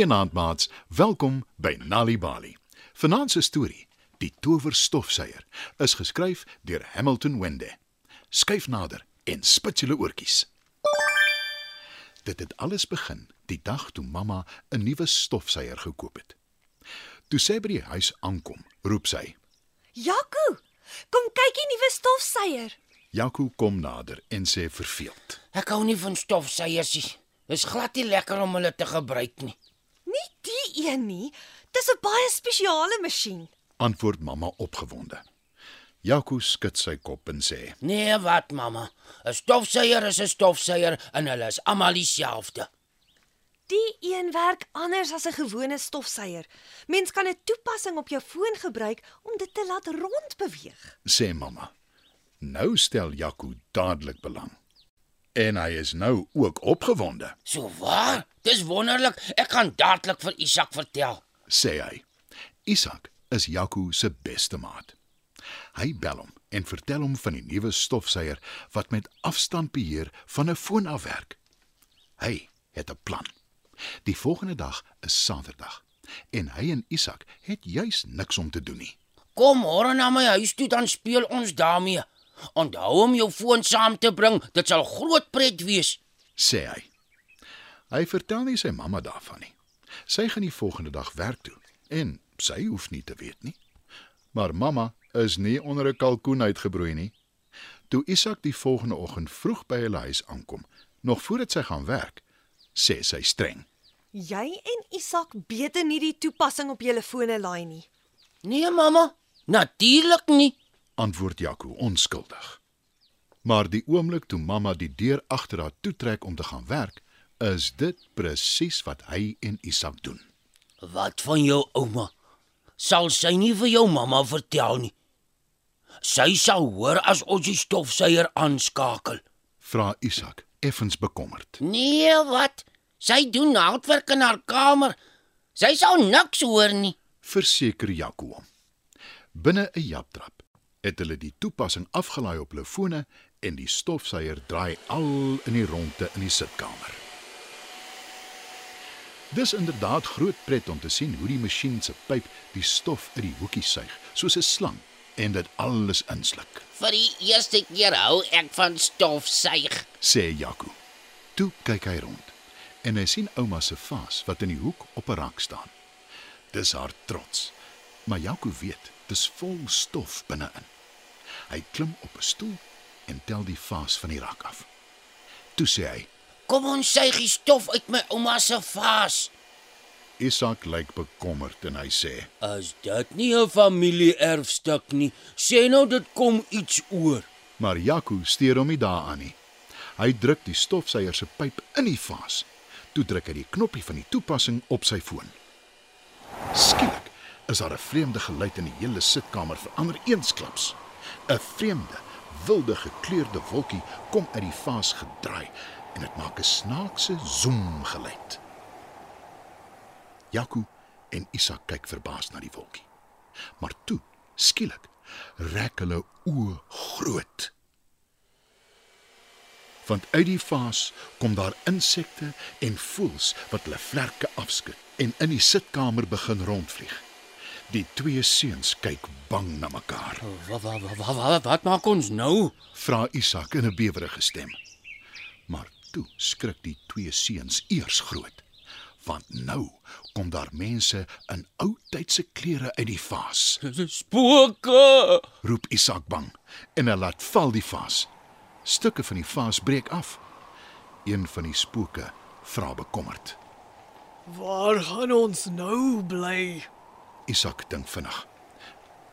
Goeienaand maats, welkom by Nali Bali. Vanaand se storie, Die Towerstofsuier, is geskryf deur Hamilton Wende. Skyf nader en spit julle oortjies. Dit het alles begin die dag toe mamma 'n nuwe stofsuier gekoop het. Toe sy by die huis aankom, roep sy: Jaco, kom kyk die nuwe stofsuier. "Jaco, kom nader" en sê verveeld: Ek hou nie van stofsuiers nie. Dis glad nie lekker om hulle te gebruik nie. Een nie. Dis 'n baie spesiale masjien. Antwoord mamma opgewonde. Jaco skud sy kop en sê: Nee, wat mamma? 'n Stofsuier is 'n stofsuier en hulle is almal dieselfde. Die een werk anders as 'n gewone stofsuier. Mens kan 'n toepassing op jou foon gebruik om dit te laat rondbeweeg. sê mamma. Nou stel Jaco dadelik belang. En hy is nou ook opgewonde, So waar? Dis wonderlik. Ek gaan dadelik vir Isak vertel. sê hy. Isak is Jaco se beste maat. Hy bel hom en vertel hom van die nuwe stofsuier wat met afstandbeheer van 'n foon af werk. Hy het 'n plan. Die volgende dag is Saterdag en hy en Isak het juis niks om te doen nie. Kom môre na my huis toe dan speel ons daarmee. Onthou om jou foon saam te bring. Dit sal groot pret wees. sê hy. Hy vertel nie sy mamma daarvan nie. Sy gaan die volgende dag werk toe en sy hoef nie te weet nie. Maar mamma is nie onder 'n kalkoen uitgebroei nie. Toe Isak die volgende oggend vroeg by hulle huis aankom, nog voordat sy gaan werk, sê sy streng: Jy en Isak beter nie die toepassing op julle fone laai nie. Nee, mamma. Natuurlik nie. Antwoord Jaco onskuldig. Maar die oomblik toe mamma die deur agter haar toetrek om te gaan werk, is dit presies wat hy en Isak doen. Wat van jou ouma? Sal sy nie vir jou mamma vertel nie. Sy sal hoor as ons die stofsuier aanskakel. Vra Isak effens bekommerd. Nee, wat? Sy doen houtwerk in haar kamer. Sy sal niks hoor nie. verseker Jaco hom. Binne 'n japtrap het hulle die toepassing afgelaai op hulle fone en die stofsuier draai al in die ronde in die sitkamer. Dis inderdaad groot pret om te sien hoe die masjien se pyp die stof uit die hoekie suig soos 'n slang en dit alles insluk, Vir die eerste keer hou ek van stofsuig. sê Jaco. Toe kyk hy rond en hy sien ouma se vaas wat in die hoek op 'n rak staan. Dis haar trots. Maar Jaco weet, dis vol stof binne-in. Hy klim op 'n stoel en tel die vaas van die rak af. Toe sê hy: Kom ons suig die stof uit my ouma se vaas. "Isak lyk bekommerd en hy sê: As dit nie 'n familie-erfstuk nie, sê nou dit kom iets oor. Maar Jaco steur hom nie daaraan nie. Hy druk die stofsuier se pyp in die vaas. Toe druk hy die knoppie van die toepassing op sy foon. Skielik is daar 'n vreemde geluid in die hele sitkamer verander eensklaps. 'n Vreemde, wilde gekleurde wolkie kom uit die vaas gedraai en dit maak 'n snaakse zoem geluid. Jaco en Isak kyk verbaas na die wolkie. Maar toe, skielik, rek hulle oë groot. Want uit die vaas kom daar insekte en voëls wat hulle vlerke afskud en in die sitkamer begin rondvlieg. Die twee seuns kyk bang na mekaar. Wat wat wat wat, wat maak ons nou? Vra Isak in 'n bewerige stem. Maar toe skrik die twee seuns eers groot. Want nou kom daar mense in ou tydse klere uit die vaas. Spooke. roep Isak bang en hy laat val die vaas. Stukke van die vaas breek af. Een van die spooke vra bekommerd. Waar gaan ons nou bly? Isak dink vinnig.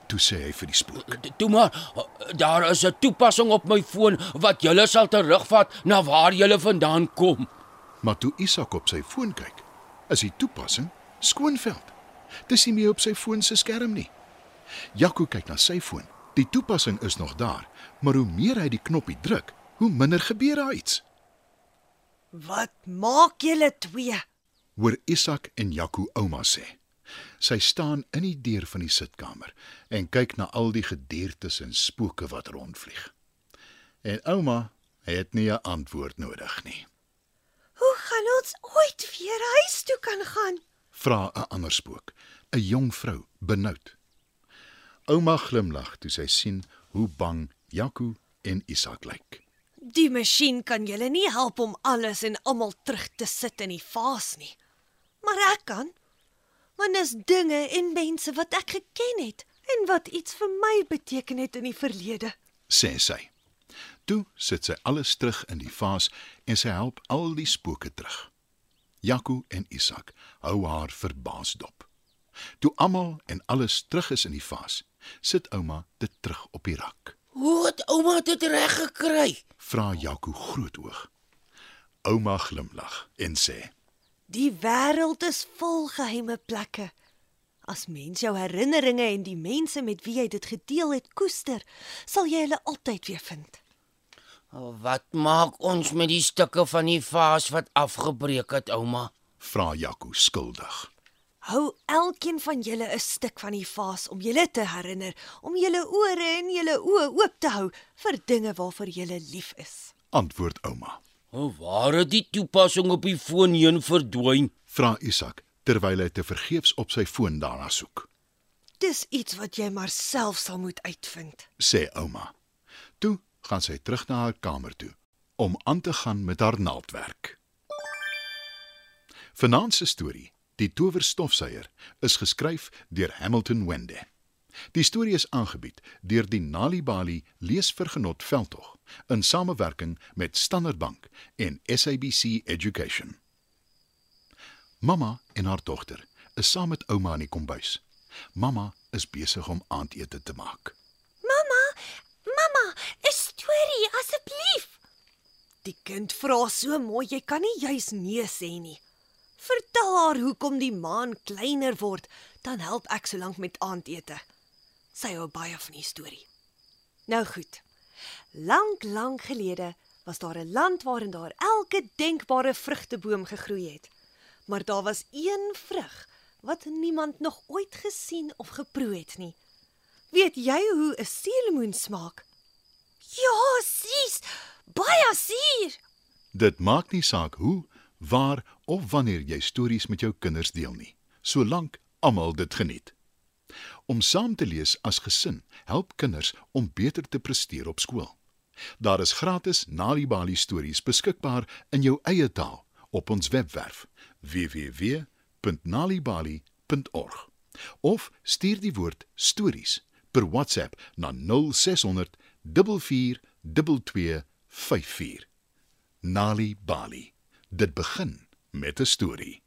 Toe sê hy vir die spook: Toe maar, daar is 'n toepassing op my foon wat julle sal terugvat na waar julle vandaan kom. Maar toe Isak op sy foon kyk, is die toepassing skoonveld. Dis nie meer op sy foon se skerm nie. Jaco kyk na sy foon. Die toepassing is nog daar, maar hoe meer hy die knoppie druk, hoe minder gebeur daar iets. Wat maak julle twee? Hoor Isak en Jaco ouma sê. Sy staan in die deur van die sitkamer en kyk na al die gediertes en spooke wat rondvlieg. En ouma het nie 'n antwoord nodig nie. Hoe gaan ons ooit weer huis toe kan gaan? Vra 'n ander spook, 'n jong vrou, benoud. Ouma glimlag toe sy sien hoe bang Jaco en Isak lyk. Die masjien kan julle nie help om alles en almal terug te sit in die vaas nie. Maar ek kan. Want dis dinge en mense wat ek geken het en wat iets vir my beteken het in die verlede. sê sy. Toe sit sy alles terug in die vaas en sy help al die spooke terug. Jaco en Isak hou haar verbaas dop. Toe almal en alles terug is in die vaas, sit ouma dit terug op die rak. Hoe het ouma dit reg gekry? Vra Jaco grootoog. Ouma glimlag en sê: Die wêreld is vol geheime plekke. As mens jou herinneringe en die mense met wie jy dit gedeel het koester, sal jy hulle altyd weer vind. Wat maak ons met die stukke van die vaas wat afgebreek het, ouma? Vra Jaco skuldig. Hou elkeen van julle 'n stuk van die vaas om julle te herinner, om julle ore en julle oë oop te hou vir dinge waarvoor julle lief is. Antwoord ouma. O, waar het die toepassing op die foon heen verdwyn? Vra Isak terwyl hy te vergeefs op sy foon daarna soek. Dis iets wat jy maar self sal moet uitvind. Sê ouma. Toe gaan sy terug na haar kamer toe om aan te gaan met haar naaldwerk. Vanaand se storie, Die Towerstofsuier, is geskryf deur Hamilton Wende. Die storie is aangebied deur die Nali Bali Leesvergenot Veldtog in samewerking met Standard Bank en SABC Education. Mamma en haar dogter is saam met ouma in die kombuis. Mamma is besig om aandete te maak. Mamma, mamma, 'n storie asseblief. Die kind vra so mooi, jy kan nie juis nee sê nie. Vertel haar hoekom die maan kleiner word, dan help ek solank met aandete. Sy hou baie van die storie. Nou goed. Lank, lank gelede was daar 'n land waarin daar elke denkbare vrugteboom gegroei het. Maar daar was een vrug wat niemand nog ooit gesien of geproe het nie. Weet jy hoe 'n suurlemoen smaak? Ja, sis, baie suur. Dit maak nie saak hoe, waar of wanneer jy stories met jou kinders deel nie, solank almal dit geniet. Om saam te lees as gesin help kinders om beter te presteer op skool. Daar is gratis Nalibali stories beskikbaar in jou eie taal op ons webwerf www.nalibali.org of stuur die woord stories per WhatsApp na 0600 44224. Nali Bali. Dit begin met 'n storie.